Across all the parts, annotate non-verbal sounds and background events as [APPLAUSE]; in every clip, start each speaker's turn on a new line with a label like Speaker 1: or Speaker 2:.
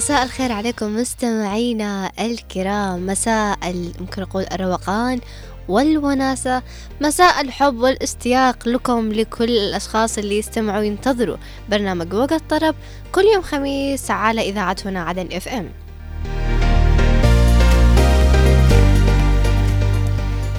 Speaker 1: مساء الخير عليكم مستمعينا الكرام. مساء ممكن أقول الروقان والوناسة. مساء الحب والاستياق لكم لكل الأشخاص اللي يستمعوا وينتظروا برنامج وقت طرب كل يوم خميس على إذاعتنا عدن إف إم.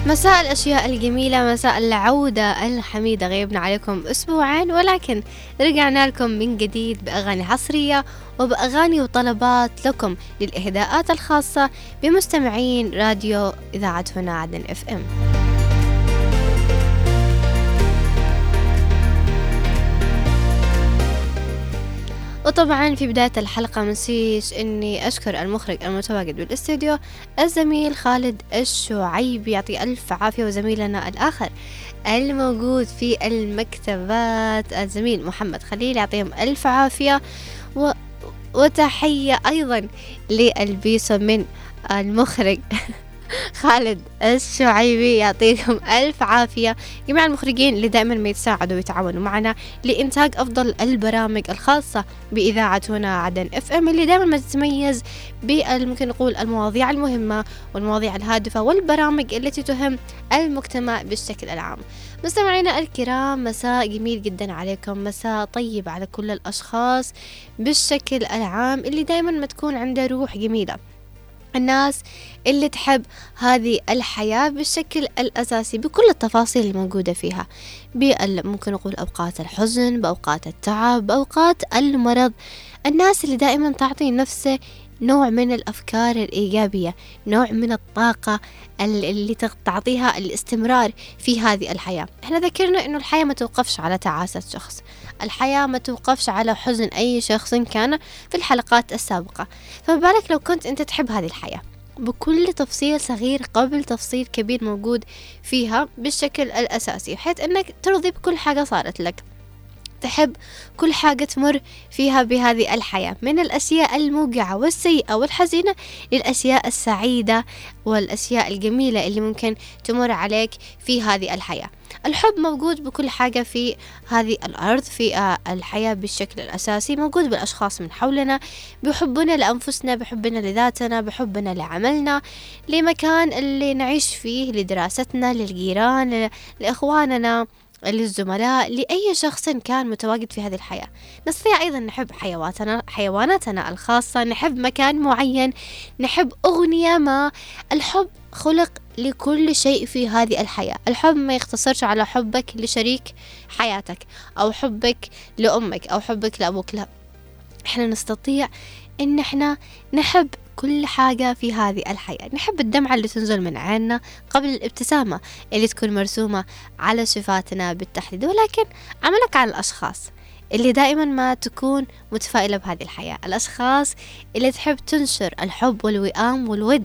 Speaker 1: مساء الأشياء الجميلة مساء العودة الحميدة. غيبنا عليكم أسبوعين ولكن رجعنا لكم من جديد بأغاني حصرية وبأغاني وطلبات لكم للإهداءات الخاصة بمستمعين راديو إذاعة هنا عدن إف إم. وطبعا في بداية الحلقة منسيش إني أشكر المخرج المتواجد بالاستوديو الزميل خالد الشعيب. يعطي ألف عافية وزميلنا الآخر الموجود في المكتبات. الزميل محمد خليل يعطيهم ألف عافية. و وتحية أيضا للبيسو من المخرج [LAUGHS] خالد الشعيبي. يعطيكم ألف عافية. جميع المخرجين اللي دائما ما يتساعدوا ويتعاونوا معنا لإنتاج أفضل البرامج الخاصة بإذاعتنا عدن اف ام اللي دائما ما تتميز ممكن نقول المواضيع المهمة والمواضيع الهادفة والبرامج التي تهم المجتمع بالشكل العام. مستمعينا الكرام مساء جميل جدا عليكم مساء طيب على كل الأشخاص بالشكل العام اللي دايما ما تكون عنده روح جميلة. الناس اللي تحب هذه الحياة بالشكل الأساسي بكل التفاصيل الموجودة فيها. ممكن نقول أوقات الحزن بأوقات التعب بأوقات المرض. الناس اللي دائما تعطي نفسه نوع من الأفكار الإيجابية نوع من الطاقة اللي تعطيها الاستمرار في هذه الحياة. إحنا ذكرنا إنه الحياة ما توقفش على تعاسة شخص. الحياة ما توقفش على حزن أي شخص كان في الحلقات السابقة. فما بالك لو كنت أنت تحب هذه الحياة؟ بكل تفصيل صغير قبل تفصيل كبير موجود فيها بالشكل الأساسي بحيث أنك ترضي بكل حاجة صارت لك. تحب كل حاجة تمر فيها بهذه الحياة. من الأشياء الموجعة والسيئة والحزينة للأشياء السعيدة والأشياء الجميلة اللي ممكن تمر عليك في هذه الحياة. الحب موجود بكل حاجة في هذه الأرض في آه، الحياة بالشكل الأساسي موجود بالأشخاص من حولنا بحبنا لأنفسنا بحبنا لذاتنا بحبنا لعملنا لمكان اللي نعيش فيه لدراستنا للجيران لإخواننا. للزملاء لأي شخص كان متواجد في هذه الحياة. نستطيع أيضا نحب حيواتنا حيواناتنا الخاصة نحب مكان معين نحب أغنية ما. الحب خلق لكل شيء في هذه الحياة. الحب ما يختصرش على حبك لشريك حياتك أو حبك لأمك أو حبك لأبوك. لا إحنا نستطيع إن إحنا نحب كل حاجة في هذه الحياة. نحب الدمعة اللي تنزل من عيننا قبل الابتسامة اللي تكون مرسومة على شفاتنا بالتحديد. ولكن عملك على الأشخاص اللي دائما ما تكون متفائلة بهذه الحياة. الأشخاص اللي تحب تنشر الحب والوئام والود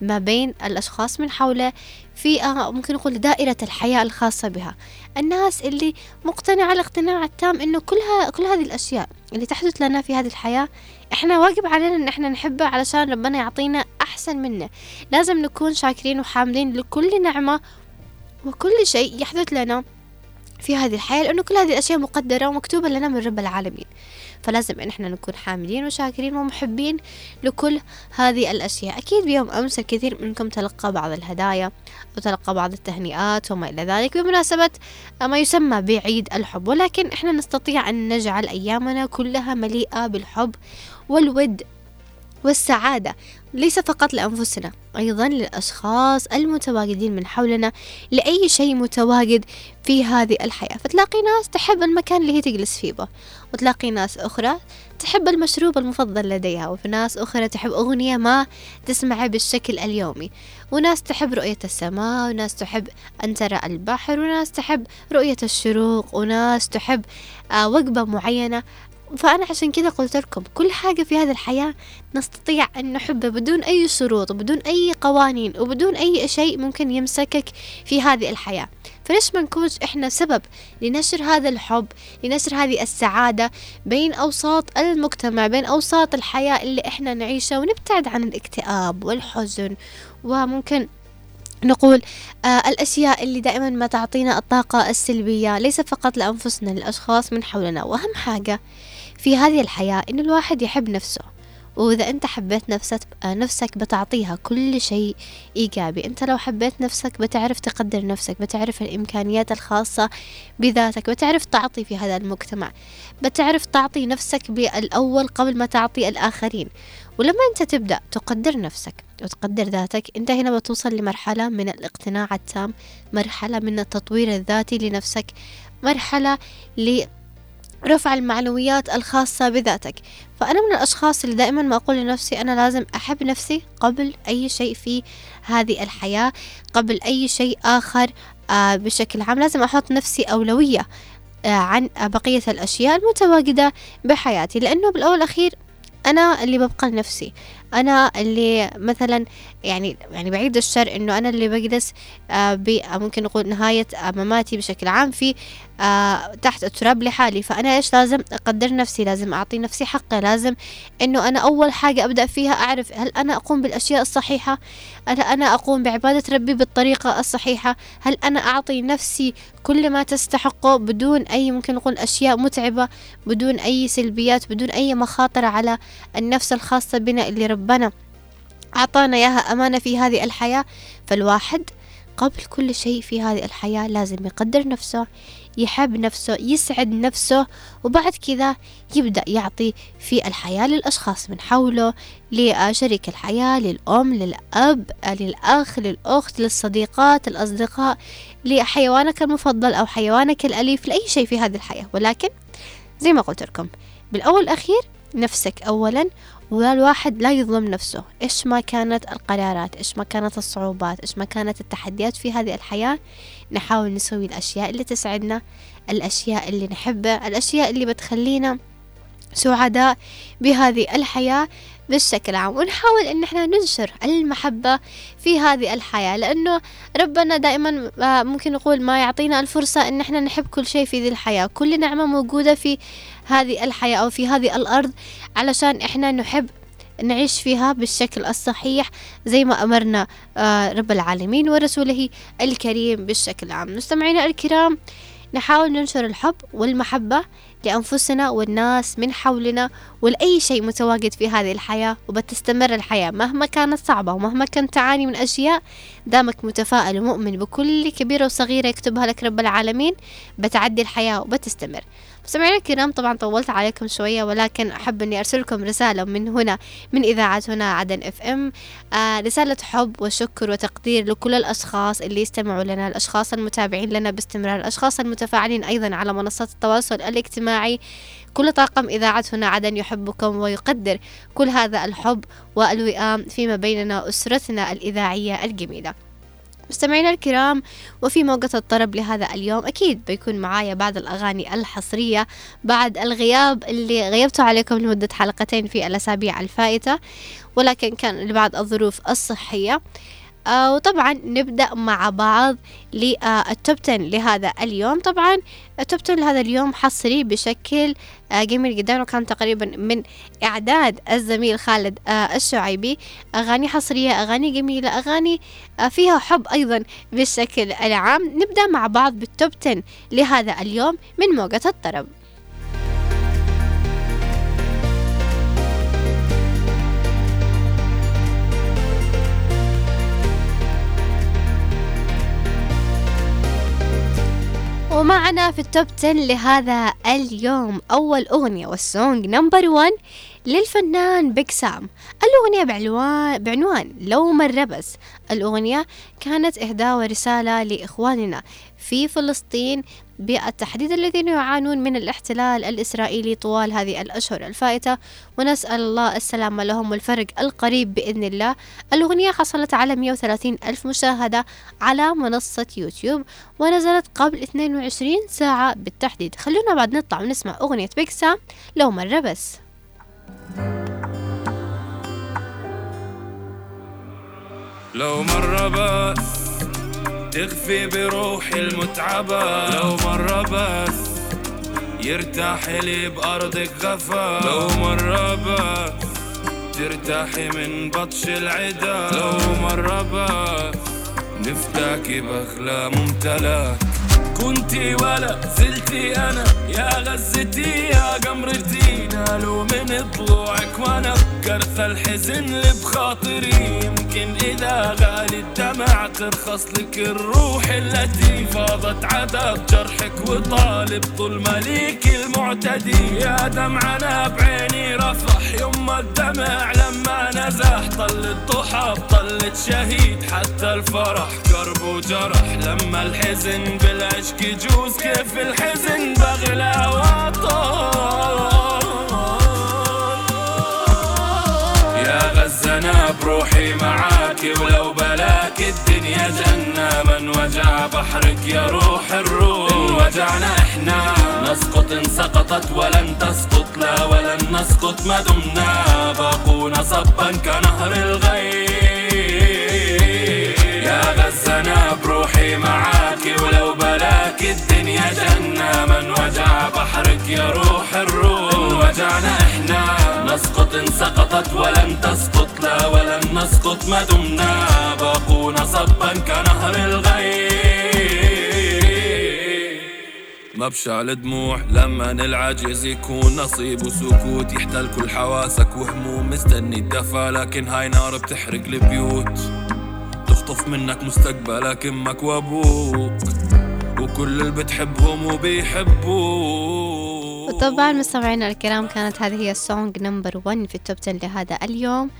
Speaker 1: ما بين الأشخاص من حوله في ممكن نقول دائرة الحياة الخاصة بها. الناس اللي مقتنعة الاقتناع التام إنه كلها كل هذه الأشياء اللي تحدث لنا في هذه الحياة إحنا واجب علينا إن إحنا نحبها علشان ربنا يعطينا أحسن منه. لازم نكون شاكرين وحامدين لكل نعمة وكل شيء يحدث لنا في هذه الحياة لأنه كل هذه الأشياء مقدرة ومكتوبة لنا من رب العالمين. فلازم إن إحنا نكون حامدين وشاكرين ومحبين لكل هذه الأشياء. أكيد بيوم أمس الكثير منكم تلقى بعض الهدايا وتلقى بعض التهنئات وما إلى ذلك بمناسبة ما يسمى بعيد الحب. ولكن إحنا نستطيع أن نجعل أيامنا كلها مليئة بالحب والود والسعادة ليس فقط لأنفسنا أيضا للأشخاص المتواجدين من حولنا لأي شيء متواجد في هذه الحياة. فتلاقي ناس تحب المكان اللي هي تجلس فيه وتلاقي ناس أخرى تحب المشروب المفضل لديها وفي ناس أخرى تحب أغنية ما تسمعها بالشكل اليومي. وناس تحب رؤية السماء وناس تحب أن ترى البحر وناس تحب رؤية الشروق وناس تحب آه، وجبة معينة. فأنا عشان كذا قلت لكم كل حاجة في هذه الحياة نستطيع أن نحبها بدون أي شروط وبدون أي قوانين وبدون أي شيء ممكن يمسكك في هذه الحياة. فليش ما نكونش إحنا سبب لنشر هذا الحب لنشر هذه السعادة بين أوساط المجتمع بين أوساط الحياة اللي إحنا نعيشها ونبتعد عن الاكتئاب والحزن وممكن نقول آه الأشياء اللي دائما ما تعطينا الطاقة السلبية ليس فقط لأنفسنا للأشخاص من حولنا. وأهم حاجة في هذه الحياة إن الواحد يحب نفسه. وإذا أنت حبيت نفسك نفسك بتعطيها كل شيء إيجابي. أنت لو حبيت نفسك بتعرف تقدر نفسك بتعرف الإمكانيات الخاصة بذاتك بتعرف تعطي في هذا المجتمع. بتعرف تعطي نفسك بالأول قبل ما تعطي الآخرين. ولما أنت تبدأ تقدر نفسك وتقدر ذاتك أنت هنا بتوصل لمرحلة من الاقتناع التام مرحلة من التطوير الذاتي لنفسك مرحلة لرفع المعنويات الخاصة بذاتك. فأنا من الأشخاص اللي دائما ما أقول لنفسي أنا لازم أحب نفسي قبل أي شيء في هذه الحياة قبل أي شيء آخر آه بشكل عام. لازم أحط نفسي أولوية آه عن بقية الأشياء المتواجدة بحياتي. لأنه بالأول والأخير أنا اللي ببقى لنفسي. أنا اللي مثلا يعني يعني بعيد الشر إنه أنا اللي بجلس آه ممكن نقول نهاية مماتي بشكل عام في آه تحت التراب لحالي. فأنا إيش لازم؟ أقدر نفسي لازم أعطي نفسي حقي لازم إنه أنا أول حاجة أبدأ فيها أعرف هل أنا أقوم بالأشياء الصحيحة؟ هل أنا أقوم بعبادة ربي بالطريقة الصحيحة؟ هل أنا أعطي نفسي كل ما تستحقه بدون أي ممكن نقول أشياء متعبة بدون أي سلبيات بدون أي مخاطر على النفس الخاصة بنا اللي ربنا أعطانا إياها أمانة في هذه الحياة. فالواحد قبل كل شيء في هذه الحياة لازم يقدر نفسه يحب نفسه يسعد نفسه وبعد كذا يبدأ يعطي في الحياة للأشخاص من حوله لشريك الحياة للأم للأب للأخ للأخت للصديقات الأصدقاء لحيوانك المفضل أو حيوانك الأليف لأي شيء في هذه الحياة. ولكن زي ما قلت لكم بالأول الأخير نفسك أولا والواحد لا يظلم نفسه. إيش ما كانت القرارات إيش ما كانت الصعوبات إيش ما كانت التحديات في هذه الحياة نحاول نسوي الأشياء اللي تسعدنا الأشياء اللي نحبها الأشياء اللي بتخلينا سعداء بهذه الحياة. بالشكل عام ونحاول إن إحنا ننشر المحبة في هذه الحياة لأنه ربنا دائما آه، ممكن نقول ما يعطينا الفرصة إن إحنا نحب كل شيء في ذي الحياة. كل نعمة موجودة في هذه الحياة أو في هذه الأرض علشان إحنا نحب نعيش فيها بالشكل الصحيح زي ما أمرنا آه، رب العالمين ورسوله الكريم بالشكل عام. مستمعينا الكرام نحاول ننشر الحب والمحبة لأنفسنا والناس من حولنا ولأي شيء متواجد في هذه الحياة وبتستمر الحياة مهما كانت صعبة ومهما كنت تعاني من أشياء. دامك متفائل ومؤمن بكل كبيرة وصغيرة يكتبها لك رب العالمين بتعدي الحياة وبتستمر. مستمعينا الكرام طبعا طولت عليكم شوية ولكن أحب أني أرسل لكم رسالة من هنا من إذاعة هنا عدن إف إم. آه رسالة حب وشكر وتقدير لكل الأشخاص اللي يستمعوا لنا الأشخاص المتابعين لنا باستمرار الأشخاص المتفاعلين أيضا على منصات التواصل الاجتماعي. كل طاقم إذاعة هنا عدن يحبكم ويقدر كل هذا الحب والوئام فيما بيننا أسرتنا الإذاعية الجميلة. مستمعينا الكرام وفي موقع الطرب لهذا اليوم أكيد بيكون معايا بعض الأغاني الحصرية بعد الغياب اللي غيبته عليكم لمدة حلقتين في الأسابيع الفائتة ولكن كان لبعض الظروف الصحية. آه وطبعا نبدأ مع بعض لل top 10 لهذا اليوم. طبعا ال top 10 لهذا اليوم حصري بشكل آه جميل جدا وكان تقريبا من إعداد الزميل خالد آه الشعيبي. أغاني حصرية أغاني جميلة أغاني آه فيها حب أيضا بالشكل العام. نبدأ مع بعض بال top 10 لهذا اليوم من موجة الطرب. ومعنا في ال top 10 لهذا اليوم. أول أغنية وال song number 1 للفنان بيك سام الأغنية بعنوان, بعنوان لو مر بس الأغنية كانت إهداء ورسالة لإخواننا في فلسطين بالتحديد الذين يعانون من الاحتلال الإسرائيلي طوال هذه الأشهر الفائتة. ونسأل الله السلامة لهم والفرج القريب بإذن الله. الأغنية حصلت على 130 ألف مشاهدة على منصة يوتيوب ونزلت قبل 22 ساعة بالتحديد. خلونا بعد نطلع ونسمع أغنية بيكسا لو مرة بس.
Speaker 2: لو مرة بس. تخفي بروحي المتعبة. لو مرة بس يرتاح لي بأرضك غفا. لو مرة بس ترتاحي من بطش العدا. لو مرة بس نفتاكي بأخلاق ممتلك كنتي ولا زلتي أنا. يا غزتي يا قمرتي. نالوا من ضلوعك وأنا كرث الحزن اللي بخاطري. يمكن إذا غالي الدمع ترخص لك الروح التي فاضت عذاب جرحك وطالب ظلم ليك المعتدي. يا دمعنا بعيني رفح يما الدمع لما نزح طل الضحى طلت شهيد حتى الفرح قرب وجرح. لما الحزن بالعشق يجوز كيف الحزن؟ بغلى وطول يا غزة أنا بروحي معاك ولو بلاك الدنيا جنة من وجع بحرك يا روح الروح. إن وجعنا إحنا نسقط إن سقطت ولن تسقط لا ولن نسقط ما دمنا. باقونا صبا كنهر الغيث يا غزة أنا بروحي معاك ولو بلاك الدنيا جنة من وجع بحرك يا روح الروح. إن وجعنا إحنا نسقط إن سقطت ولن تسقط لا ولن نسقط ما دمنا. باقونا صبا كنهر الغيث مبشع الدموع لما العجز يكون نصيب وسكوت. يحتل كل حواسك وهموم مستني الدفا لكن هاي نار بتحرق البيوت. تخطف منك مستقبلك أمك وابوك وكل اللي بتحبهم وبيحبوك.
Speaker 1: وطبعا مستمعينا الكرام كانت هذه هي ال song number 1 في ال top 10 لهذا اليوم.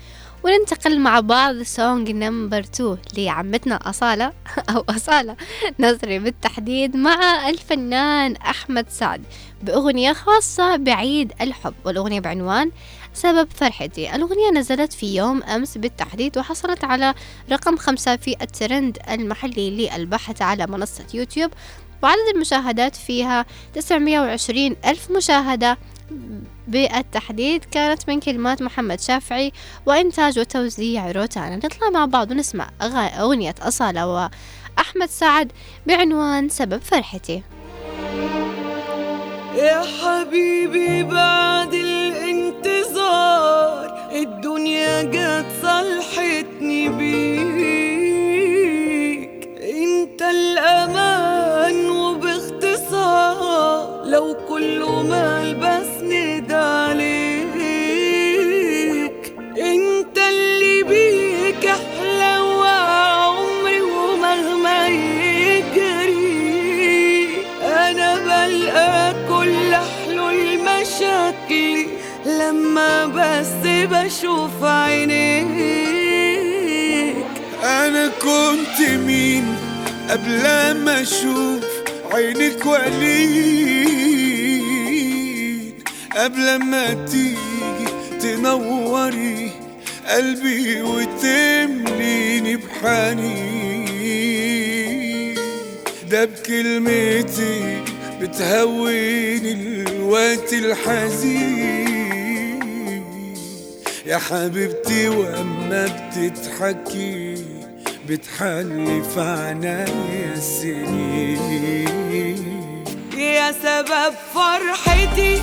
Speaker 1: وننتقل مع بعض ل song number 2 لعمتنا أصالة [LAUGHS] أو أصالة نصري بالتحديد مع الفنان أحمد سعد بأغنية خاصة بعيد الحب. والأغنية بعنوان سبب فرحتي. الأغنية نزلت في يوم أمس بالتحديد وحصلت على رقم خمسة في الترند المحلي للبحث على منصة يوتيوب. وعدد المشاهدات فيها 920 ألف مشاهدة. بالتحديد كانت من كلمات محمد شافعي وإنتاج وتوزيع روتانا. نطلع مع بعض ونسمع أغنية أصالة وأحمد سعد بعنوان سبب فرحتي.
Speaker 3: يا حبيبي بعد الانتظار الدنيا جت صلحتني بيك. انت الأمان لو كله مال بسند عليك انت اللي بيك أحلى وعمري ومهما يجري. أنا بلقى كل حلول مشاكلي لما بس بشوف عينيك.
Speaker 4: أنا كنت مين قبل ما أشوف؟ عينك ولين قبل ما تيجي تنوري قلبي وتمليني بحنين. ده بكلمتي بتهوني الوقت الحزين. يا حبيبتي وأما بتضحكي بتحلي في عنايا السنين
Speaker 3: يا سبب فرحتي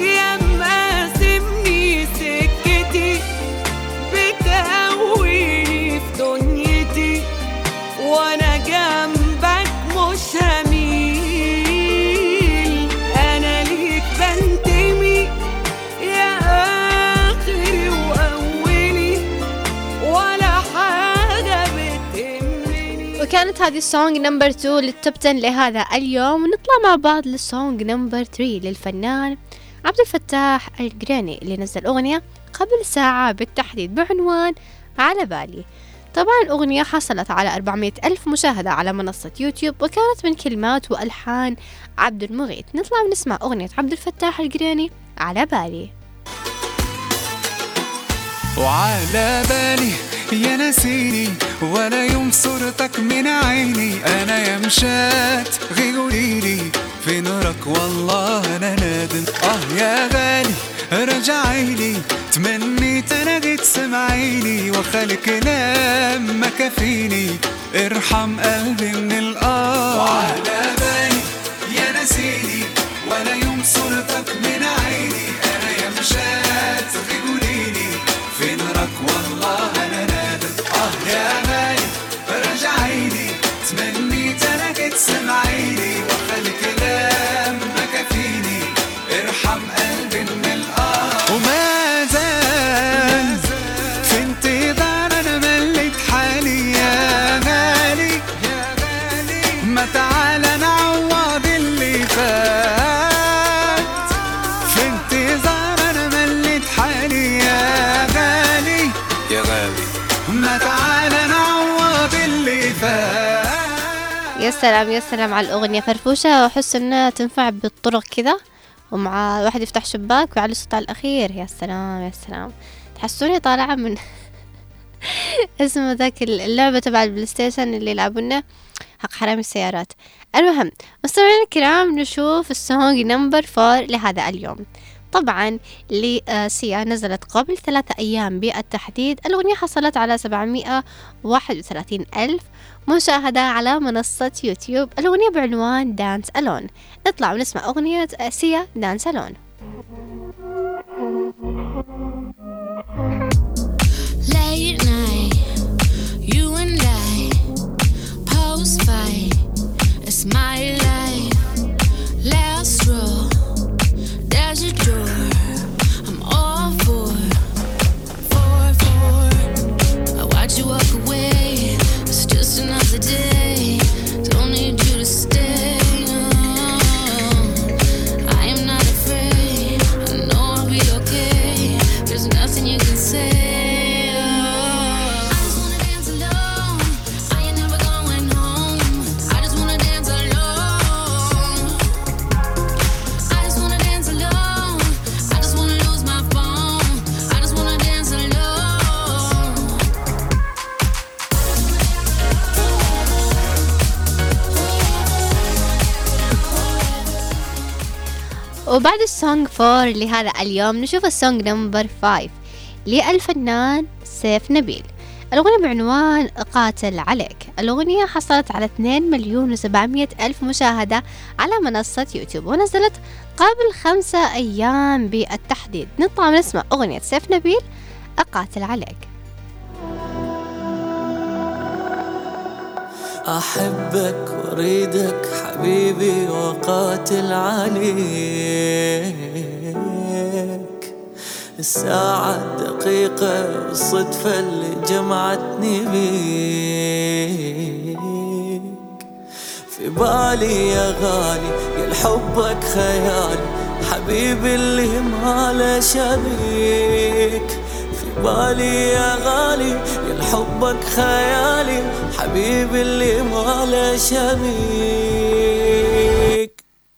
Speaker 3: يا مقاسمني سكتي. بتقويني في دنيتي وأنا جنبك مش هميل
Speaker 1: وكانت هذه ال song number 2 لل top 10 لهذا اليوم. ونطلع مع بعض لل song number 3 للفنان عبد الفتاح القريني اللي نزل أغنية قبل ساعة بالتحديد بعنوان على بالي. طبعا الأغنية حصلت على 400 ألف مشاهدة على منصة يوتيوب وكانت من كلمات وألحان عبد المغيث. نطلع ونسمع أغنية عبد الفتاح القريني على بالي.
Speaker 5: وعلى بالي يا نسيني ولا يوم صورتك من عيني. أنا يا مشات غيقوليلي في نورك والله أنا نادم. آه يا غالي رجعيلي تمنيت أنا جيت سمعيني وخلي كلام ما كفيني ارحم قلبي من الآه. وعلى بالي يا نسيني ولا يوم صورتك من عيني. أنا يا مشات
Speaker 1: سلام يا سلام على الأغنية. فرفوشة وأحس إنها تنفع بالطرق كذا ومع الواحد يفتح شباك ويعلي الصوت على الأخير. يا سلام يا سلام. تحسوني طالعة من [LAUGHS] اسمه ذاك اللعبة تبع ال PlayStation اللي يلعبونه حق حرامي السيارات. المهم مستمعينا الكرام نشوف ال song number four لهذا اليوم. طبعا لسيا نزلت قبل ثلاثة أيام بالتحديد. الأغنية حصلت على 731 ألف مشاهدة على منصة يوتيوب. الأغنية بعنوان دانس ألون نطلع ونسمع أغنية سيا دانس ألون
Speaker 6: Late night, you and I post fight. It's my
Speaker 1: وبعد ال song four لهذا اليوم نشوف ال song number five للفنان سيف نبيل. الأغنية بعنوان أقاتل عليك. الأغنية حصلت على 2 مليون وسبعمية ألف مشاهدة على منصة يوتيوب ونزلت قبل خمسة أيام بالتحديد. نطلع ونسمع أغنية سيف نبيل أقاتل عليك.
Speaker 7: أحبك وأريدك حبيبي وقاتل عليك. الساعة الدقيقة الصدفة اللي جمعتني بيك. في بالي يا غالي يا حبك خيالي حبيبي اللي ما له شبيك في بالي يا غالي حبك خيالي حبيبي اللي ما له شبيك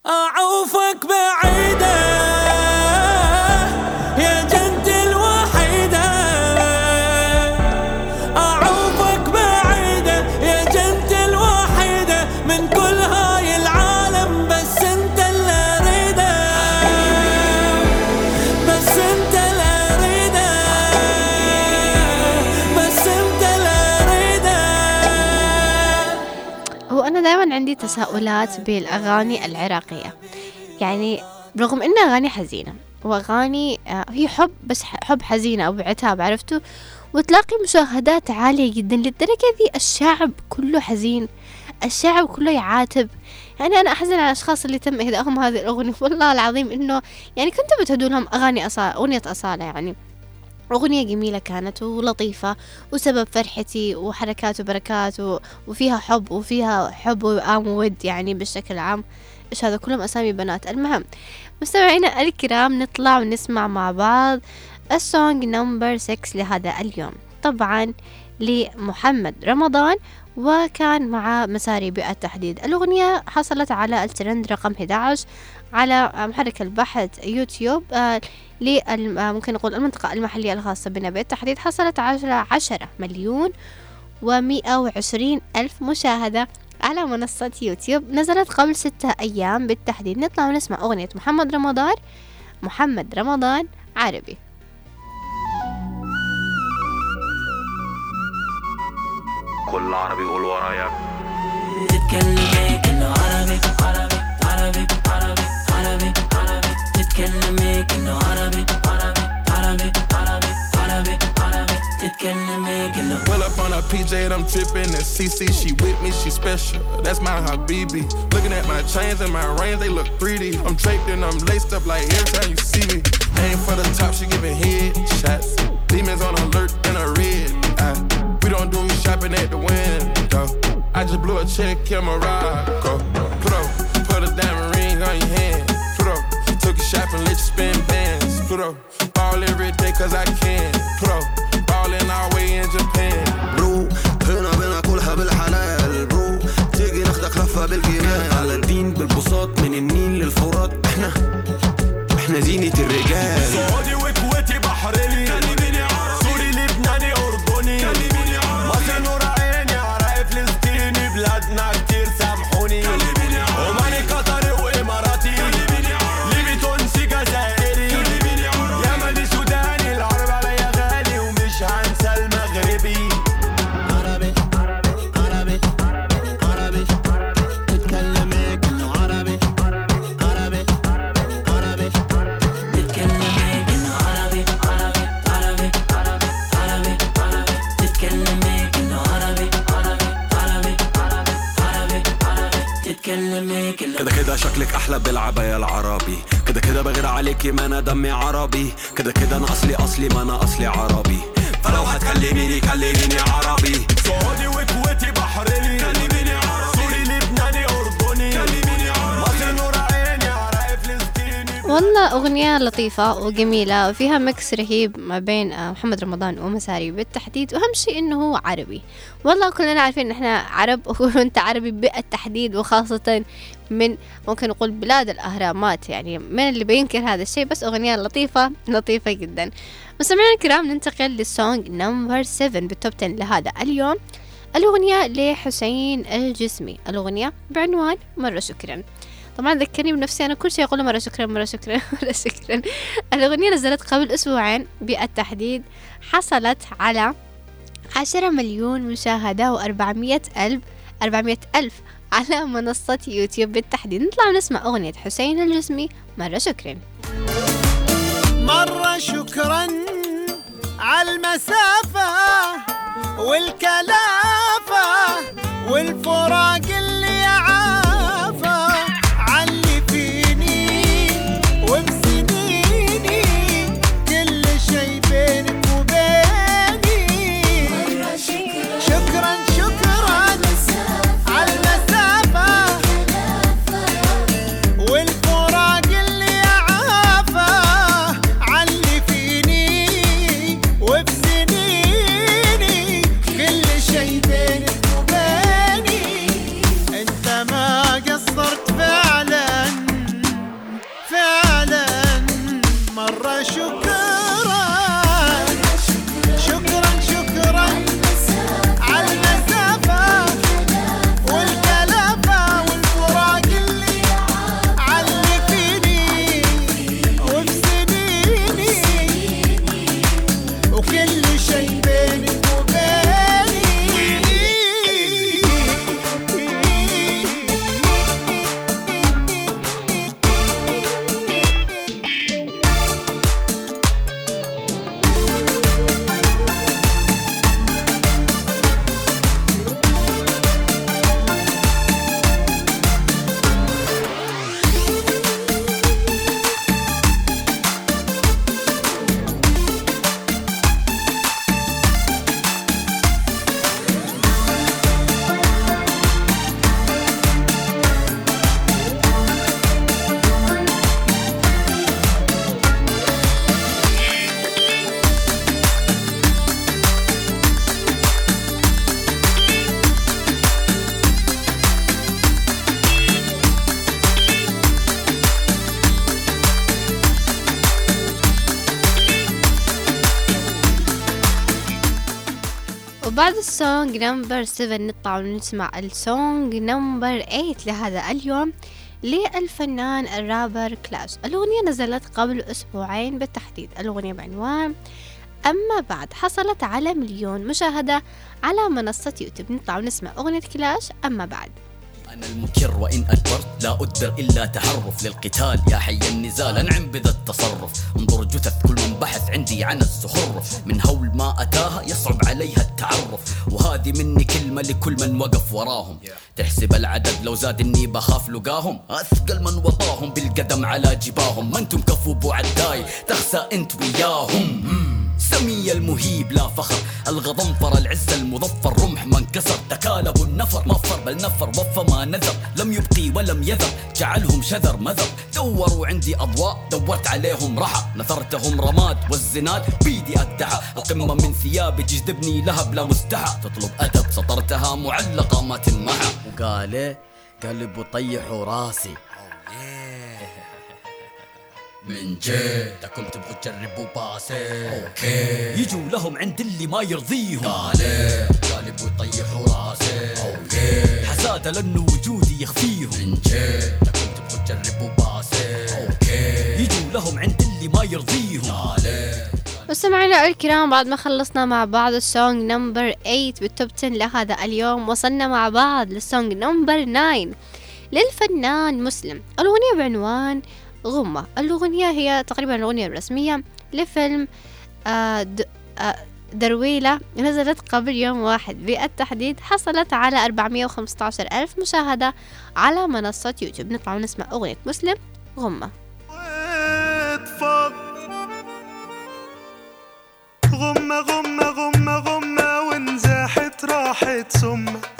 Speaker 7: أعوفك بعيدة.
Speaker 1: تساؤلات بالأغاني العراقية. يعني رغم إنها أغاني حزينة وأغاني آه، هي حب بس حب حزينة أو بعتاب عرفتوا؟ وتلاقي مشاهدات عالية جدا للدرجة ذي الشعب كله حزين الشعب كله يعاتب. يعني أنا أحزن على الأشخاص اللي تم إهدائهم هذه الأغنية والله العظيم إنه يعني كنت بتهدوا لهم أغاني أصالة أغنية أصالة يعني. أغنية جميلة كانت ولطيفة وسبب فرحتي وحركات وبركات وفيها حب وفيها حب وآم mood يعني بالشكل عام إيش هذا؟ كلهم أسامي بنات. المهم مستمعينا الكرام نطلع ونسمع مع بعض ال song number 6 لهذا اليوم. طبعا لمحمد. رمضان وكان مع مساري بالتحديد الأغنية حصلت على الترند رقم 11 على محرك البحث يوتيوب آه، آه، ممكن نقول المنطقة المحلية الخاصة بنا. بالتحديد حصلت على عشرة مليون ومئة وعشرين ألف مشاهدة على منصة يوتيوب. نزلت قبل ستة أيام بالتحديد. نطلع ونسمع أغنية محمد رمضان محمد رمضان عربي.
Speaker 8: كل عربي قول ورايا
Speaker 7: تتكلمي كأنه عربي عربي عربي عربي عربي عربي تتكلمي كأنه عربي عربي عربي عربي عربي عربي تتكلمي كأنه
Speaker 9: Pull up on a PJ and I'm tripping. And CC, she with me, she special. That's my habibi. Looking at my chains and my rings, they look pretty. I'm draped and I'm laced up like every time you see me. Aim for the top, she giving head shots. Demons on alert in a red shopping at the window. I just blew a check in Morocco. Put up, put a diamond ring on your hand. Put up, took a shopping, let you spend bands. Put up, ball every day cause I can. Put up, ballin' all way in Japan.
Speaker 8: برو هنا بنا كلها بالحلال برو تيجي ناخدك لفة بالجمال على الدين بالبساط من النيل للفرات إحنا إحنا زينة الرجال
Speaker 10: سعودي وكويتي بحريني
Speaker 8: شكلك أحلى بالعباية العربي. كده كده بغير عليكي ما أنا دمي عربي. كده كده أنا أصلي أصلي ما أنا أصلي عربي. فلو هتكلميني كلميني عربي.
Speaker 10: سعودي وكويتي بحريني سوري لبناني اردني مصر نور عيني عراقي فلسطيني
Speaker 1: والله أغنية لطيفة وجميلة وفيها mix رهيب ما بين محمد رمضان ومساري بالتحديد وأهم شيء إنه هو عربي. والله كلنا عارفين إن إحنا عرب [LAUGHS] وأنت عربي بالتحديد وخاصة من ممكن نقول بلاد الأهرامات يعني من اللي بينكر هذا الشيء بس أغنية لطيفة لطيفة جدا. مستمعينا الكرام ننتقل لل song number 7 بال top 10 لهذا اليوم. الأغنية لحسين الجسمي. الأغنية بعنوان مرة شكرا. طبعا ذكرني بنفسي أنا كل شيء أقوله مرة شكرا مرة شكرا [LAUGHS] مرة شكرا. الأغنية نزلت قبل أسبوعين بالتحديد حصلت على عشرة مليون مشاهدة وأربعمية ألف أربعمية ألف على منصة يوتيوب بالتحديد. نطلع ونسمع أغنية حسين الجسمي مرة شكرا.
Speaker 11: مرة شكرا على المسافة والكلافة والفراق
Speaker 1: number 7 نطلع ونسمع ال song number 8 لهذا اليوم للفنان الرابر كلاش الأغنية نزلت قبل أسبوعين بالتحديد. الأغنية بعنوان أما بعد حصلت على مليون مشاهدة على منصة يوتيوب. نطلع ونسمع أغنية كلاش أما بعد.
Speaker 12: أنا المكر وإن أجبرت لا أدبر إلا تعرف للقتال يا حي النزال أنعم بذا التصرف. انظر جثث كل منبحث عندي تبحثي عن الزخر من هول ما أتاها يصعب عليها التعرف. وهذه مني كلمة لكل من وقف وراهم. تحسب العدد لو زاد إني بخاف لقاهم. أثقل من وطاهم بالقدم على جباهم. ما أنتم كفو ابو عداي تخسى أنت وياهم. سمي المهيب لا فخر. الغضنفر العز المظفر رمح ما انكسر تكالب النفر مفر بل نفر وفى ما نذر. لم يبقي ولم يذر جعلهم شذر مذر. دوروا عندي أضواء دورت عليهم رحى. نثرتهم رماد والزناد بيدي أدعى. القمة من ثيابي تجذبني لهب لا مستحى. تطلب أدب سطرتها معلقة ما تنمحى. وقال إيه؟ قال ابو طيحوا راسي. من جيتكم تبغوا تجربوا باسي okay. يجوا لهم عند اللي ما يرضيهم. قال إيه؟ قال ابو يطيحوا راسي okay. حسادة لأنه وجودي يخفيهم. من جيتكم تبغوا تجربوا باسي okay. يجوا لهم عند اللي ما يرضيهم؟
Speaker 1: مستمعينا الكرام بعد ما خلصنا مع بعض ال song number 8 بال top 10 لهذا اليوم وصلنا مع بعض لل song number 9 للفنان مسلم. الأغنية بعنوان غمة. الأغنية هي تقريبا الأغنية الرسمية لفيلم آه آه درويلة نزلت قبل يوم واحد. بالتحديد حصلت على 415 ألف مشاهدة على منصة يوتيوب. نطلع ونسمع أغنية مسلم غمة.
Speaker 13: غمة غمة غمة غمة وانزاحت راحت سمة.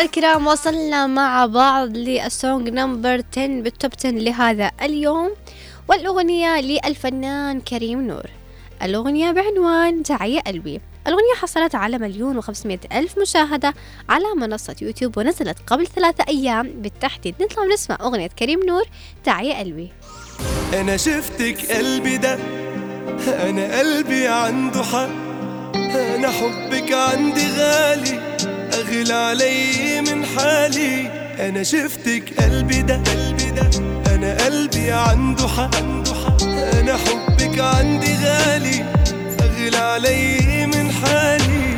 Speaker 1: ومستمعينا الكرام وصلنا مع بعض لل song number 10 بال top 10 لهذا اليوم والأغنية للفنان كريم نور. الأغنية بعنوان تعي قلبي. الأغنية حصلت على مليون وخمسمائة ألف مشاهدة على منصة يوتيوب ونزلت قبل ثلاثة أيام بالتحديد. نطلع ونسمع أغنية كريم نور تعي قلبي.
Speaker 13: أنا شفتك قلبي ده أنا قلبي عنده حق أنا حبك عندي غالي. أغلى علي من حالي. أنا شفتك قلبي ده قلبي ده أنا قلبي عنده حق. عنده حق أنا حبك عندي غالي. أغلى علي من حالي.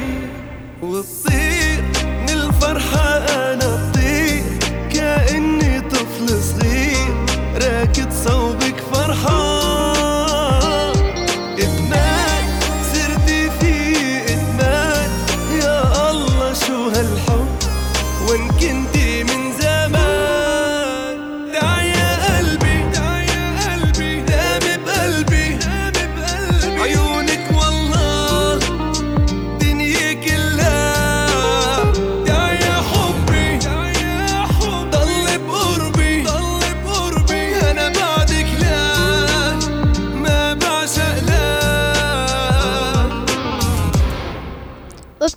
Speaker 13: وتصير من الفرحة أنا أطير. كأني طفل صغير راكد صوبك فرحان.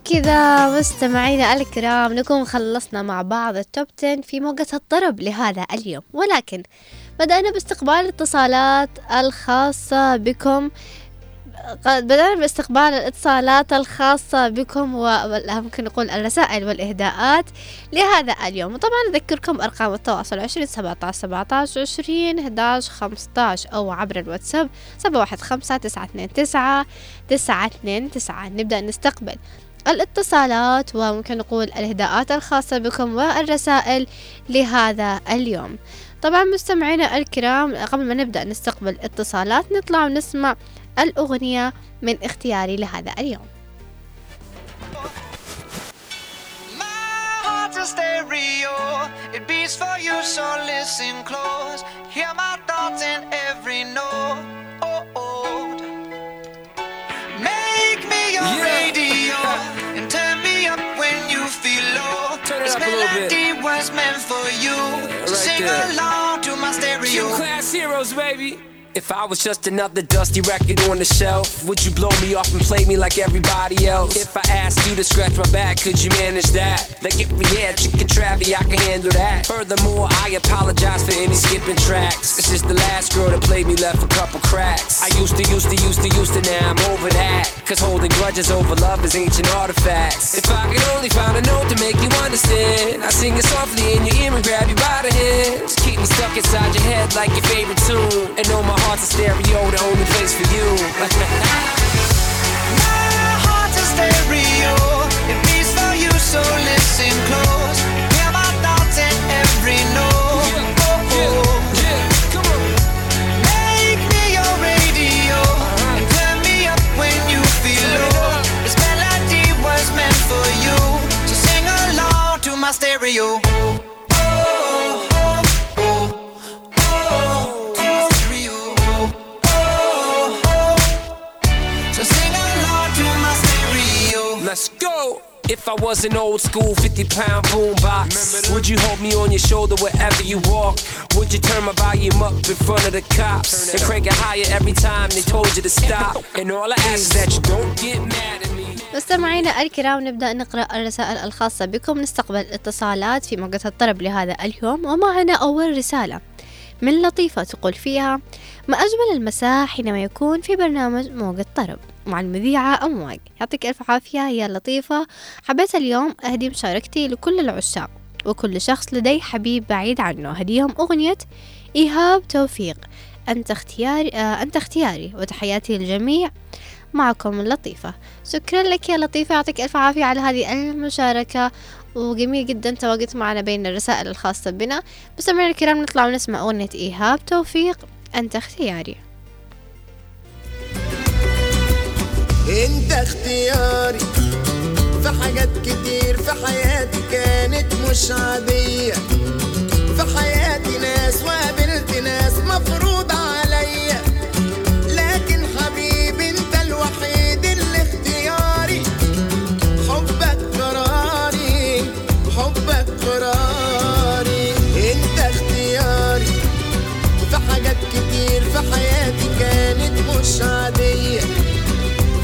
Speaker 1: وبكذا مستمعينا الكرام نكون خلصنا مع بعض التوب 10 في موجة الطرب لهذا اليوم. ولكن بدأنا باستقبال الاتصالات الخاصة بكم. بدأنا باستقبال الاتصالات الخاصة بكم وممكن نقول الرسائل والإهداءات لهذا اليوم. وطبعا أذكركم أرقام التواصل عشرين سبعة عشر سبعة عشر عشرين أحداش خمسة أو عبر الواتساب سبعة واحد خمسة تسعة اثنين تسعة تسعة اثنين تسعة. نبدأ نستقبل. الاتصالات وممكن نقول الإهداءات الخاصة بكم والرسائل لهذا اليوم طبعا مستمعينا الكرام قبل ما نبدأ نستقبل اتصالات نطلع ونسمع الأغنية من اختياري لهذا اليوم
Speaker 14: stereo. It beats for you, so listen close. Hear my thoughts in every note. Make me your
Speaker 15: Yeah.
Speaker 14: And turn me up when you feel low.
Speaker 15: Turn it
Speaker 14: this
Speaker 15: up a
Speaker 14: melody was meant for you. so
Speaker 15: right
Speaker 14: sing
Speaker 15: there.
Speaker 14: along to my stereo.
Speaker 15: Q class heroes, baby. If I was just another dusty record on the shelf, would you blow me off and play me like everybody else? If I asked you to scratch my back, could you manage that? Like if we had chicken travy, I can handle that. Furthermore, I apologize for any skipping tracks. This is the last girl that played me left a couple cracks. I used to, used to, used to, used to, now I'm over that. Cause holding grudges over love is ancient artifacts. If I could only find a note to make you understand, I sing it softly in your ear and grab you by the hands. Keep me stuck inside your head like your favorite tune. And know my heart's a stereo, the only place for you. [LAUGHS]
Speaker 14: My heart's a stereo. It beats for you, so listen close. Hear my thoughts in every note. Make me your radio and turn me up when you feel low. This melody was meant for you, so sing along to my stereo.
Speaker 15: Was an old school 50 pound boombox, would you hold me on your shoulder wherever you walk? Would you turn my volume up in front of the cops and crank it higher every time they told you to stop? And all I ask is that you don't get mad at me.
Speaker 1: مستمعينا الكرام نبدأ نقرأ الرسائل الخاصة بكم نستقبل اتصالات في موجة الطرب لهذا اليوم ومعنا أول رسالة من لطيفة تقول فيها ما أجمل المساء حينما يكون في برنامج موجة طرب مع المذيعة أمواج. يعطيك ألف عافية يا لطيفة. حبيت اليوم أهدي مشاركتي لكل العشاق وكل شخص لديه حبيب بعيد عنه. هديهم أغنية إيهاب توفيق. أنت اختياري آه أنت اختياري وتحياتي للجميع. معكم لطيفة. شكرا لك يا لطيفة. يعطيك ألف عافية على هذه المشاركة. وجميل جدا تواجدت معنا بين الرسائل الخاصة بنا. مستمعينا الكرام نطلع ونسمع أغنية إيهاب. توفيق أنت اختياري.
Speaker 16: أنت اختياري. في حاجات كتير في حياتي كانت مش عادية. في حياتي ناس وقابلت عادية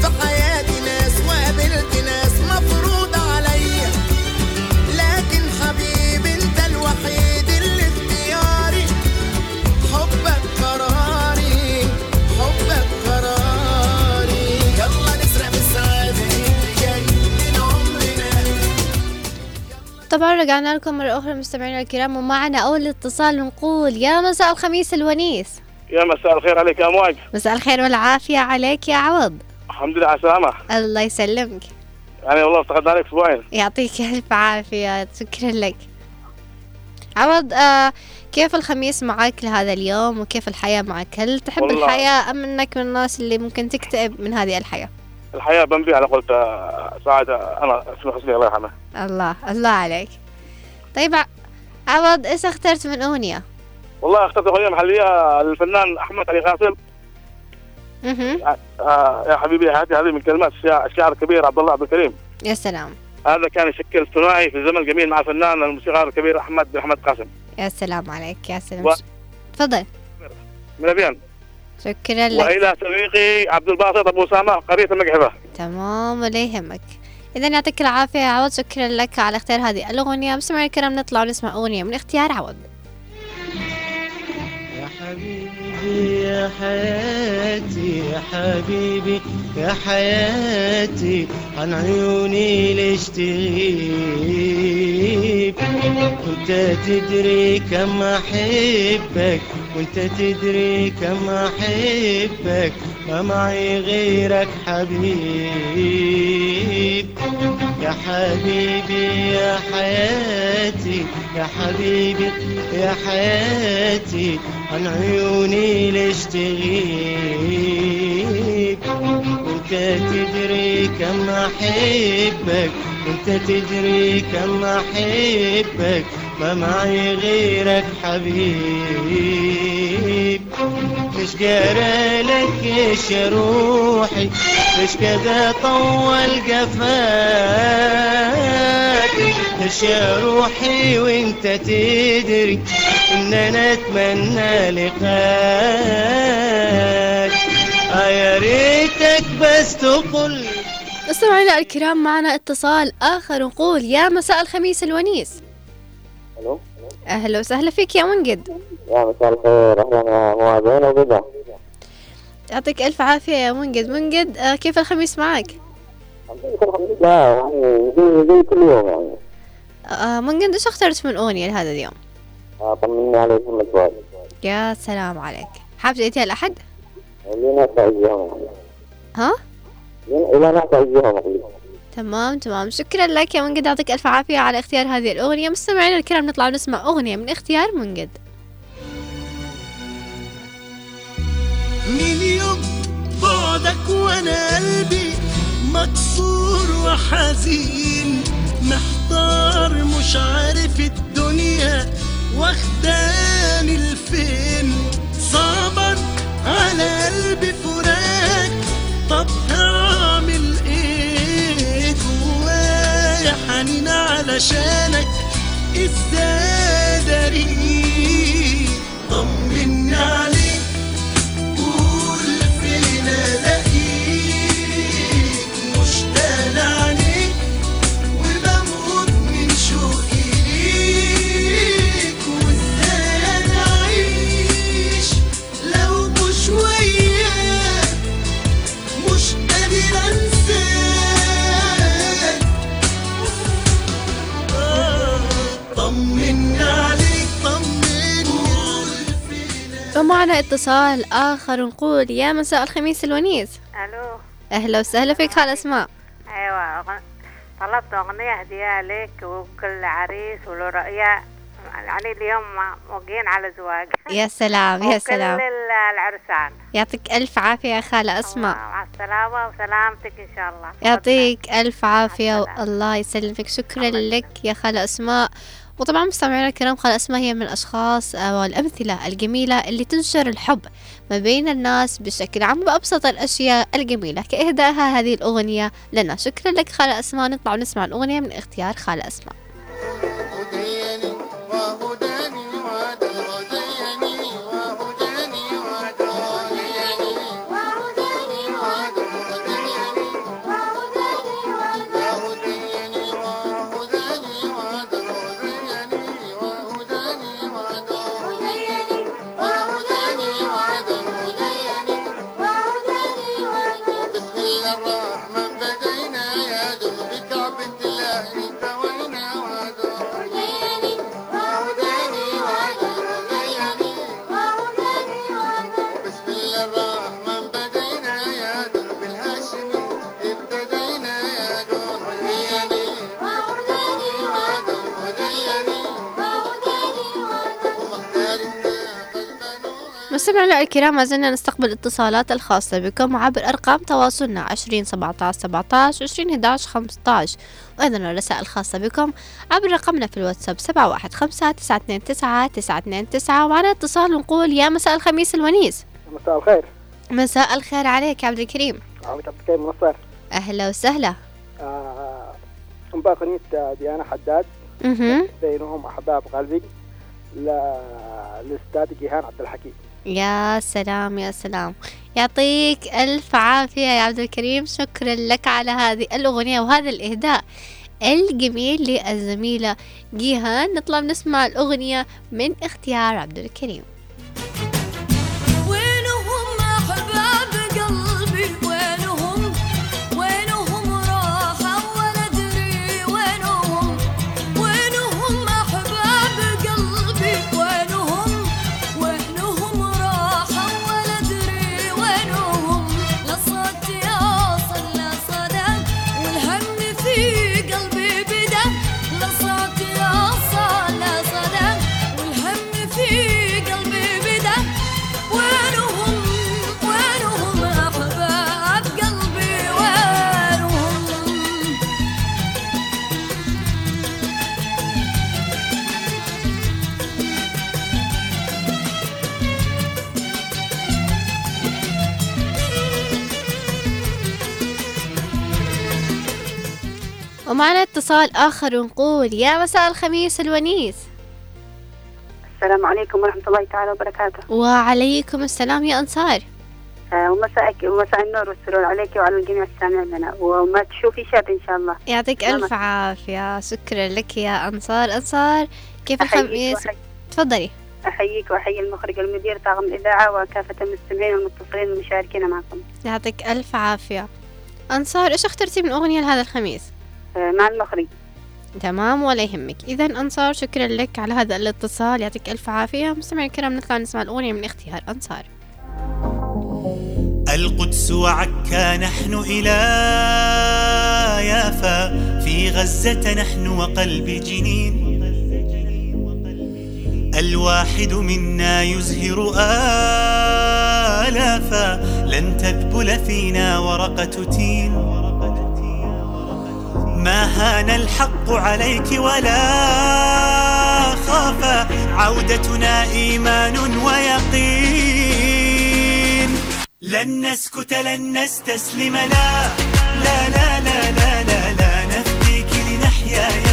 Speaker 16: في حياتي ناس وقابلت ناس مفروض عليا لكن حبيبي انت الوحيد اللي اختياري. حبك قراري حبك قراري. يلا نسرق بالسعادة جاي من عمرنا.
Speaker 1: طبعا رجعنا لكم مرة أخرى مستمعينا الكرام ومعنا أول اتصال نقول يا مساء الخميس الونيس.
Speaker 17: يا مساء الخير عليك يا أمواج.
Speaker 1: مساء الخير والعافية عليك يا عوض.
Speaker 17: الحمد لله على السلامة
Speaker 1: الله يسلمك.
Speaker 17: يعني والله افتقدنا عليك أسبوعين.
Speaker 1: يعطيك ألف عافية شكرا لك. عوض آه كيف الخميس معك لهذا اليوم؟ وكيف الحياة معك؟ هل تحب
Speaker 17: والله.
Speaker 1: الحياة أم أنك من الناس اللي ممكن تكتئب من هذه الحياة؟
Speaker 17: الحياة بنبي على قولت آه، سعد آه، أنا اسمي حسني الله يرحمه.
Speaker 1: الله الله عليك. طيب عوض إيش اخترت من أغنية؟
Speaker 17: والله اخترت اغنية محلية للفنان أحمد علي قاسم.
Speaker 1: مهم.
Speaker 17: آه يا حبيبي هذه هذه من كلمات الشاع- الشاعر الكبير عبد الله عبد الكريم.
Speaker 1: يا سلام.
Speaker 17: هذا كان يشكل ثنائي في الزمن الجميل مع الفنان الموسيقار الكبير احمد بن أحمد قاسم.
Speaker 1: يا سلام عليك يا سلام.
Speaker 17: و-
Speaker 1: تفضل.
Speaker 17: من أبيان.
Speaker 1: شكرا لك.
Speaker 17: وإلى صديقي عبد الباسط أبو أسامة قريه المقحفة.
Speaker 1: تمام ولا يهمك. إذا يعطيك العافية يا عوض. شكرا لك على اختيار هذه الأغنية. مستمعي الكرام نطلع ونسمع أغنية من اختيار عوض.
Speaker 18: يا حياتي يا حبيبي يا حياتي عن عيوني ليش تغيب؟ وانت تدري كم أحبك وانت تدري كم أحبك ما معي غيرك حبيب. يا حبيبي يا حياتي يا حبيبي يا حياتي عن عيوني ليش تغيب؟ وانت تدري كم أحبك وانت تدري كم احبك ما معي غيرك حبيب. إيش جرى لك إيش روحي إيش كذا طول قفاك. إيش يا روحي وانت تدري إن أنا أتمنى لقاك. آه يا ريتك بس تقول
Speaker 1: مستمعينا الكرام معنا اتصال آخر نقول يا مساء الخميس الونيس
Speaker 19: ألو
Speaker 1: أهلا وسهلا فيك يا منقد
Speaker 19: يا مساء الخير أهلا موازين وبدا
Speaker 1: يعطيك ألف عافية يا منقد منقد آه كيف الخميس معك؟
Speaker 19: لا يعني زي كل يوم يعني
Speaker 1: آه منقد إيش أخترت من أغنية لهذا اليوم؟
Speaker 19: آه، طمني عليكم الأسبوع
Speaker 1: يا سلام عليك حاب تأتيها الأحد؟
Speaker 19: يعني.
Speaker 1: ها؟ تمام تمام. شكرا لك يا منقد. يعطيك ألف عافية على اختيار هذه الأغنية. مستمعينا الكرام نطلع ونسمع أغنية من اختيار منقد.
Speaker 20: من يوم بعدك وأنا قلبي مكسور وحزين. محتار مش عارف الدنيا واخداني لفين صعبا على قلبي فراق. طب هعمل إيه جوايا حنين علشانك إزاي داري
Speaker 1: اتصال آخر نقول يا مساء الخميس الونيس.
Speaker 21: ألو.
Speaker 1: أهلا وسهلا فيك خال أسماء.
Speaker 21: أيوه أغ- طلبت أغنية هدية لك وكل عريس وله رؤيا يعني اليوم موقعين على زواج. [LAUGHS]
Speaker 1: يا سلام يا سلام
Speaker 21: وكل ال- العرسان
Speaker 1: يعطيك ألف عافية يا خالة أسماء.
Speaker 21: مع السلامة وسلامتك إن شاء الله.
Speaker 1: يعطيك ألف عافية والله يسلمك. شكرا لك يا خالة أسماء. وطبعا مستمعينا الكرام خالة أسماء هي من الأشخاص آه، والأمثلة الجميلة اللي تنشر الحب ما بين الناس بشكل عام بأبسط الأشياء الجميلة. كإهدائها هذه الأغنية لنا. شكرا لك خالة أسماء. نطلع ونسمع الأغنية من اختيار خالة أسماء. مستمعينا الكرام ما زلنا نستقبل اتصالات الخاصة بكم عبر أرقام تواصلنا عشرين سبعة سبعتاش عشرين هداش خمسطاش وأيضا الرسائل الخاصة بكم عبر رقمنا في الواتساب سبعة واحد خمسة تسعة اتنين تسعة تسعة اتنين تسعة. ومعنا اتصال نقول يا مساء الخميس الونيس.
Speaker 22: مساء الخير.
Speaker 1: مساء الخير عليك يا عبد الكريم.
Speaker 22: عبد الكريم منصر
Speaker 1: أهلا وسهلا.
Speaker 22: آه، أغنية ديانا حداد. بينهم أحباب قلبي للأستاذ جيهان عبد الحكيم.
Speaker 1: يا سلام يا سلام. يعطيك ألف عافية يا عبد الكريم. شكرا لك على هذه الأغنية وهذا الإهداء الجميل للزميلة جيهان. نطلع نسمع الأغنية من اختيار عبد الكريم. ومعنا اتصال آخر ونقول يا مساء الخميس الونيس.
Speaker 23: السلام عليكم ورحمة الله تعالى وبركاته.
Speaker 1: وعليكم السلام يا أنصار.
Speaker 23: آه، ومساءك ومساء النور والسرور عليك وعلى الجميع السامعين. لنا وما تشوفي شر إن شاء الله.
Speaker 1: يعطيك. ألف عافية. شكرا لك يا أنصار. أنصار كيف الخميس؟ تفضلي.
Speaker 23: أحييك وأحيي المخرج المدير طاقم الإذاعة وكافة المستمعين والمتصلين المشاركين معكم.
Speaker 1: يعطيك ألف عافية. أنصار إيش اخترتي من أغنية لهذا الخميس؟
Speaker 23: مع المخرج
Speaker 1: تمام ولا يهمك. إذا أنصار شكرا لك على هذا الاتصال. يعطيك ألف عافية. مستمعين الكرام نطلع نسمع الأغنية من اختيار أنصار.
Speaker 24: القدس وعكا نحن إلى يافا. في غزة نحن وقلب جنين. الواحد منا يزهر آلافا. لن تذبل فينا ورقة تين. ما هان الحق عليك ولا خاف عودتنا إيمان ويقين. لن نسكت لن نستسلم لا. لا لا لا لا لا, لا نفديك لنحيا يا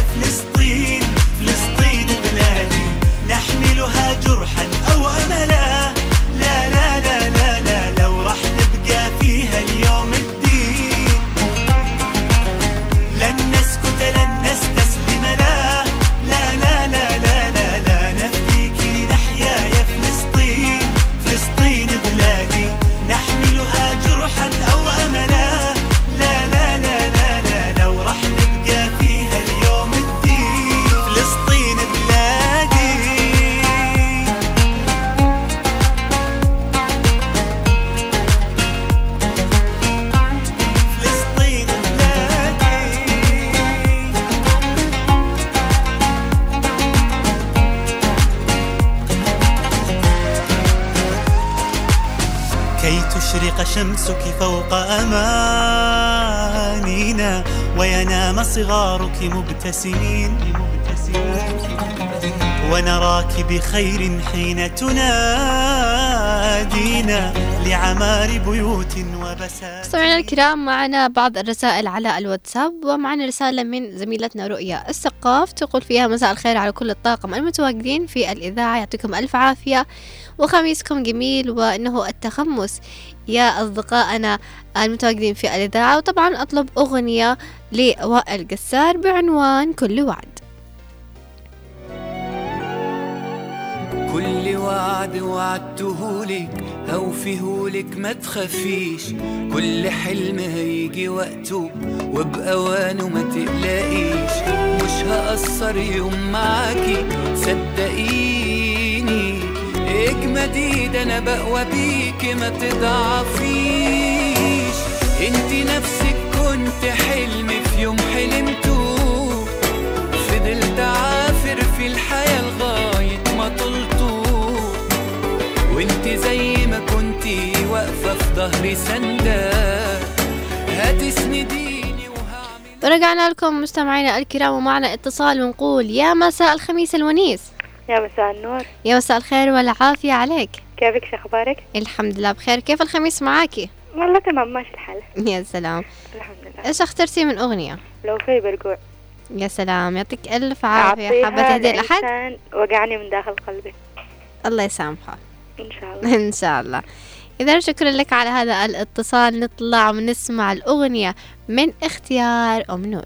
Speaker 24: شمسك فوق أمانينا وينام صغارك مبتسمين. ونراك بخير حين تنادينا لعمار بيوت وبساتين.
Speaker 1: مستمعينا الكرام معنا بعض الرسائل على الواتساب ومعنا رسالة من زميلتنا رؤيا السقاف تقول فيها مساء الخير على كل الطاقم المتواجدين في الإذاعة يعطيكم ألف عافية. وخميسكم جميل وإنه التخمس. يا أصدقائنا المتواجدين في الإذاعة وطبعا أطلب أغنية لوائل قسار بعنوان كل وعد.
Speaker 25: كل وعد وعدته لك هوفيه لك ما تخافيش. كل حلم هيجي وقته وبأوانه ما تقلقيش. مش هقصر يوم معاكي صدقيني. اجمدي ده أنا بقوى بيكي ما تضعفيش. انتي نفسك كنت حلم في يوم حلمته فضلت عافر في الحياة لغاية ما طلته وانت زي ما كنتي واقفة في ظهري سندة. هتسنديني
Speaker 1: ورجعنا لكم مستمعينا الكرام ومعنا اتصال ونقول يا مساء الخميس الونيس.
Speaker 26: يا مساء النور.
Speaker 1: يا مساء الخير والعافية عليك.
Speaker 26: كيفك شو أخبارك؟
Speaker 1: الحمد لله بخير. كيف الخميس معاكي؟
Speaker 26: والله تمام ماشي الحال.
Speaker 1: يا سلام.
Speaker 26: الحمد لله.
Speaker 1: إيش أخترتي من أغنية؟
Speaker 26: لو في برجوع
Speaker 1: يا سلام يعطيك ألف عافية. حابة تهدي؟
Speaker 26: لإنسان وقعني من داخل قلبي.
Speaker 1: الله يسامحه.
Speaker 23: إن شاء [LAUGHS] الله.
Speaker 1: إن شاء الله. إذا شكرا لك على هذا الاتصال. نطلع ونسمع الأغنية من اختيار أم نور.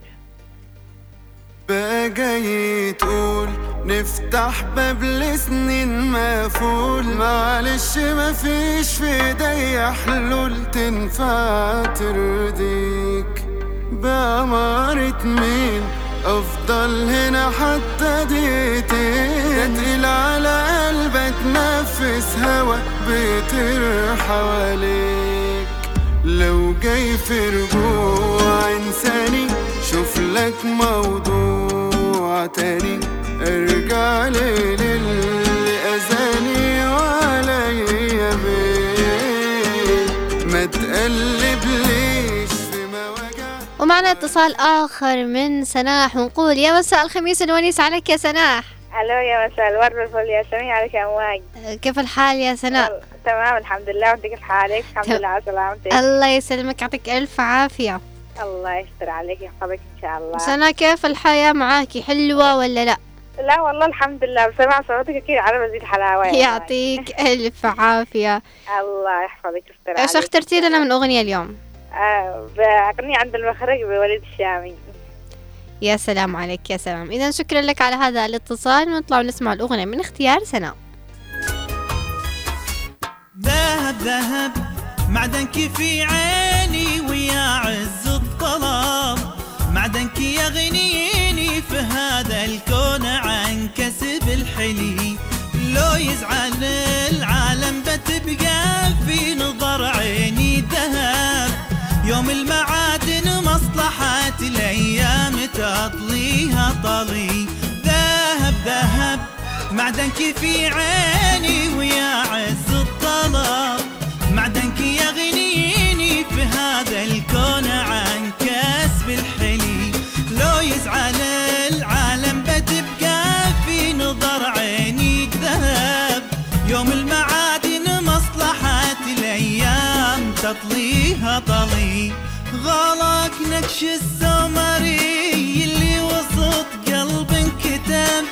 Speaker 27: بقى تقول نفتح باب لسنين مقفول معلش مفيش في ايديا حلول تنفع ترضيك. بأمارة مين؟ أفضل هنا حتى دقيقتين. تقيل على قلبك نفس هوا بيطير حواليك. لو جاي في رجوع إنساني شوف لك موضوع تاني. ارجع لي للي اذاني وعليا بيه ما تقلب ليش في مواجع.
Speaker 1: ومعنا اتصال آخر من سناح ونقول يا مساء الخميس الونيس عليك يا سناح.
Speaker 23: ألو يا مساء الورد والفل يا سميع عليك يا أمواج.
Speaker 1: كيف الحال يا سناء؟
Speaker 23: تمام الحمد لله. وأنت كيف حالك؟ الحمد لله على سلامتك.
Speaker 1: الله يسلمك يعطيك ألف عافية.
Speaker 23: الله يستر عليك يحفظك إن شاء الله.
Speaker 1: سناء كيف الحياة معاكي حلوة ولا لا؟
Speaker 23: لا والله الحمد لله بسمع صوتك أكيد على مزيد حلاوة يا
Speaker 1: يعطيك [LAUGHS] ألف عافية.
Speaker 23: الله يحفظك يستر
Speaker 1: إيش
Speaker 23: عليك.
Speaker 1: أخترتي لنا من أغنية اليوم؟
Speaker 23: آه بأغنية عند المخرج بوليد الشامي.
Speaker 1: يا سلام عليك يا سلام. إذا شكرا لك على هذا الاتصال. ونطلع ونسمع الأغنية من اختيار سناء
Speaker 28: ذهب ذهب معدنك في عيني ويا عز لو يزعل العالم بتبقى في نظر عيني ذهب يوم المعادن مصلحة الأيام تطليها طلي. ذهب ذهب معدنك في عيني ويا عز الطلب. تطليها طلي. غلق نكش السمري اللي وسط قلب انكتب.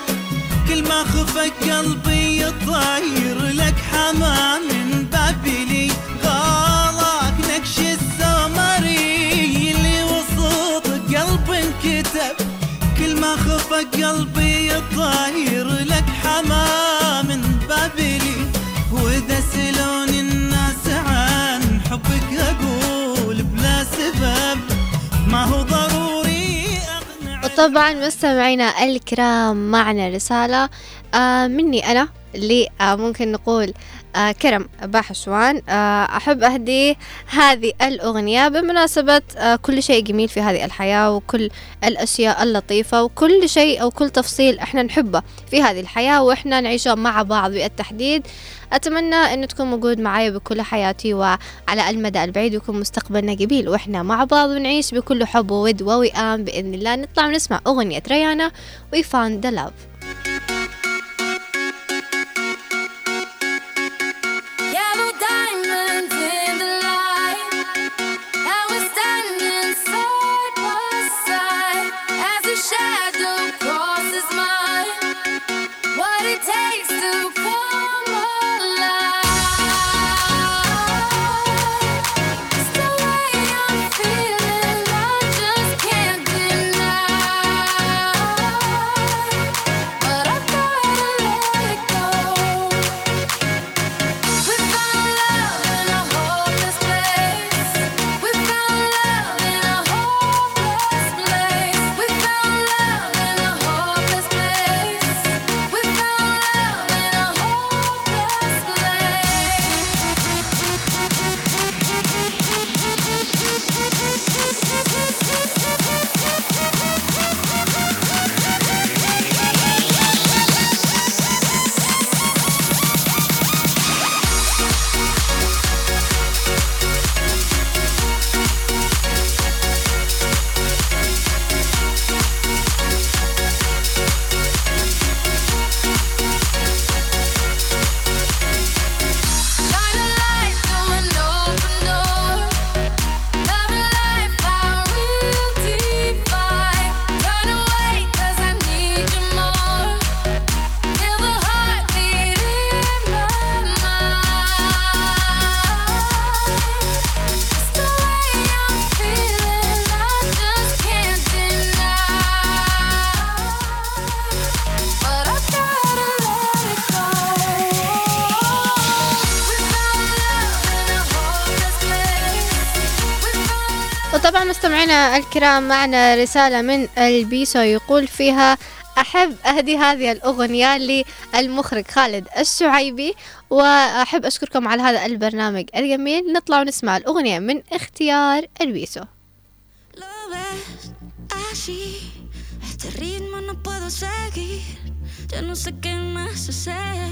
Speaker 28: كل ما خفك قلبي يطير لك حمام بابلي. غلق نكش السمري اللي وسط قلب انكتب. كل ما خفك قلبي يطير لك حمام
Speaker 1: وطبعا مستمعينا الكرام معنا رسالة آه مني أنا اللي آه ممكن نقول آه كرم باحشوان. آه أحب أهدي هذه الأغنية بمناسبة آه كل شيء جميل في هذه الحياة وكل الأشياء اللطيفة وكل شيء أو كل تفصيل إحنا نحبه في هذه الحياة وإحنا نعيشه مع بعض بالتحديد. أتمنى أن تكون موجود معايا بكل حياتي وعلى المدى البعيد يكون مستقبلنا جميل وإحنا مع بعض ونعيش بكل حب وود ووئام بإذن الله. نطلع ونسمع أغنية ريانا We Found the Love الكرام معنا رسالة من ألبيسو يقول فيها أحب أهدي هذه الأغنية للمخرج خالد الشعيبي وأحب أشكركم على هذا البرنامج الجميل نطلع ونسمع الأغنية من اختيار
Speaker 29: ألبيسو. Ya no sé qué más hacer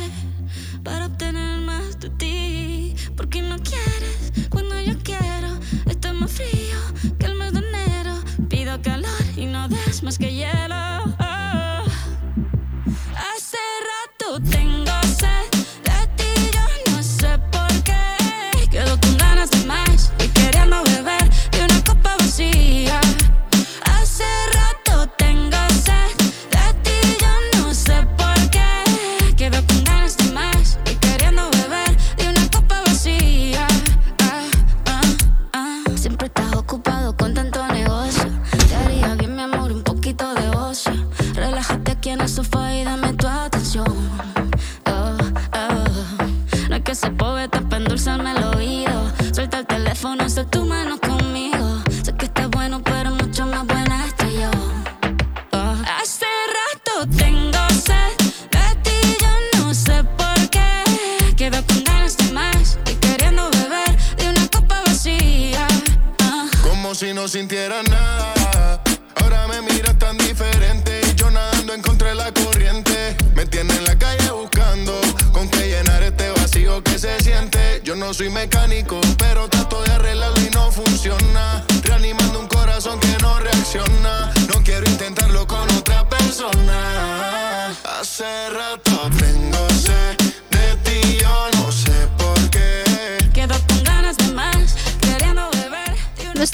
Speaker 29: para obtener más de ti. Porque no quieres cuando yo quiero. Christmas que
Speaker 30: yellow. Si no sintiera nada. Ahora me miras tan diferente. Y yo nadando en contra de la corriente. Me tiene en la calle buscando con qué llenar este vacío que se siente. Yo no soy mecánico, pero trato de arreglarlo y no funciona. Reanimando un corazón que no reacciona. No quiero intentarlo con otra persona. Hace rato tengo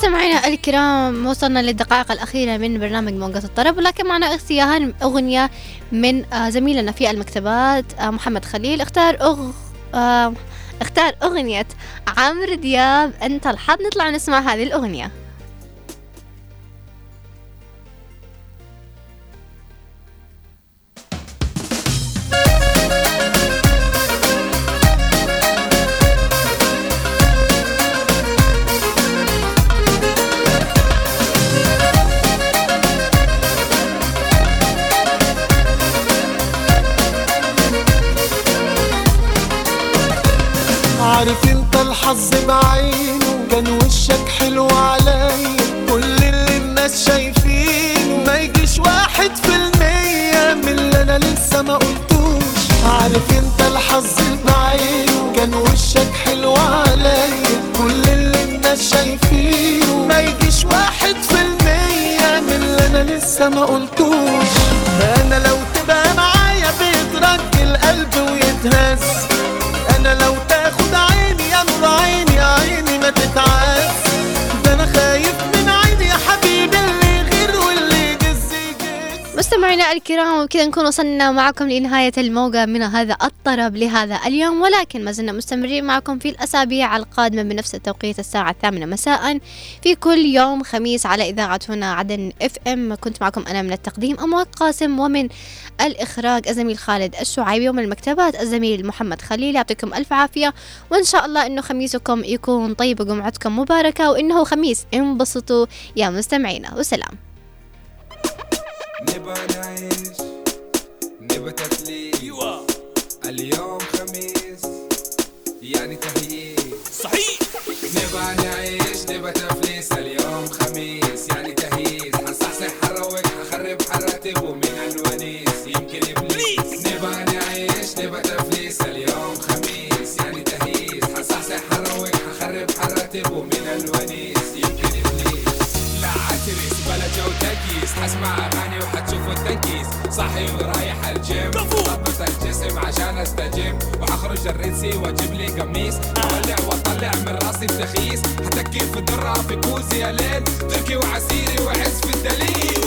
Speaker 1: مستمعينا الكرام وصلنا للدقائق الأخيرة من برنامج موقة الطرب ولكن معنا اختيار أغنية من آه، زميلنا في المكتبات آه، محمد خليل. اختار أغ... آه، اختار أغنية عمرو دياب أنت الحظ نطلع نسمع هذه الأغنية.
Speaker 11: الحظ بعينه كان وشك حلو عليا. كل اللي الناس شايفينه ما يجيش واحد في المية من اللي أنا لسه ما قلتوش. عارف أنت الحظ بعينه كان وشك حلو عليا. كل اللي الناس شايفينه ما يجيش واحد في المية من اللي أنا لسه ما قلتوش. أنا لو تبقى معايا بيترك القلب ويتهز.
Speaker 1: مستمعينا الكرام وبكذا نكون وصلنا معكم لنهاية الموقع من هذا الطرب لهذا اليوم. ولكن ما زلنا مستمرين معكم في الأسابيع القادمة بنفس التوقيت الساعة الثامنة مساء في كل يوم خميس على إذاعة هنا عدن إف إم. كنت معكم أنا من التقديم أموات قاسم ومن الإخراج الزميل خالد الشعيبي ومن المكتبات الزميل محمد خليل. يعطيكم ألف عافية وإن شاء الله إنه خميسكم يكون طيب وجمعتكم مباركة وإنه خميس انبسطوا يا مستمعينا. وسلام.
Speaker 31: نبغى نعيش نبغى تثليث اليوم خميس يعني تهييس صحيح. نبغى نعيش نبغى تفليس اليوم خميس يعني تهييس حنصحصح حروق حخرب حراتب ومن الونيس. يمكن إبليس. نبغى نعيش نبغى تفليس اليوم خميس يعني تهييس حنصحصح حروق حخرب حراتب ومن الونيس. يمكن إبليس. لا عترس بلا جو تكيس حسمع أغاني وحتشوفوا التنكيس. صحي ورايح الجيم. ضبط الجسم عشان استجم وحخرج الرنسي وأجيب لي قميص. أولع وأطلع من راسي التخيس حتكي في الدرة في كوزي يا ليل. تركي وعسيري وعز في الدليل.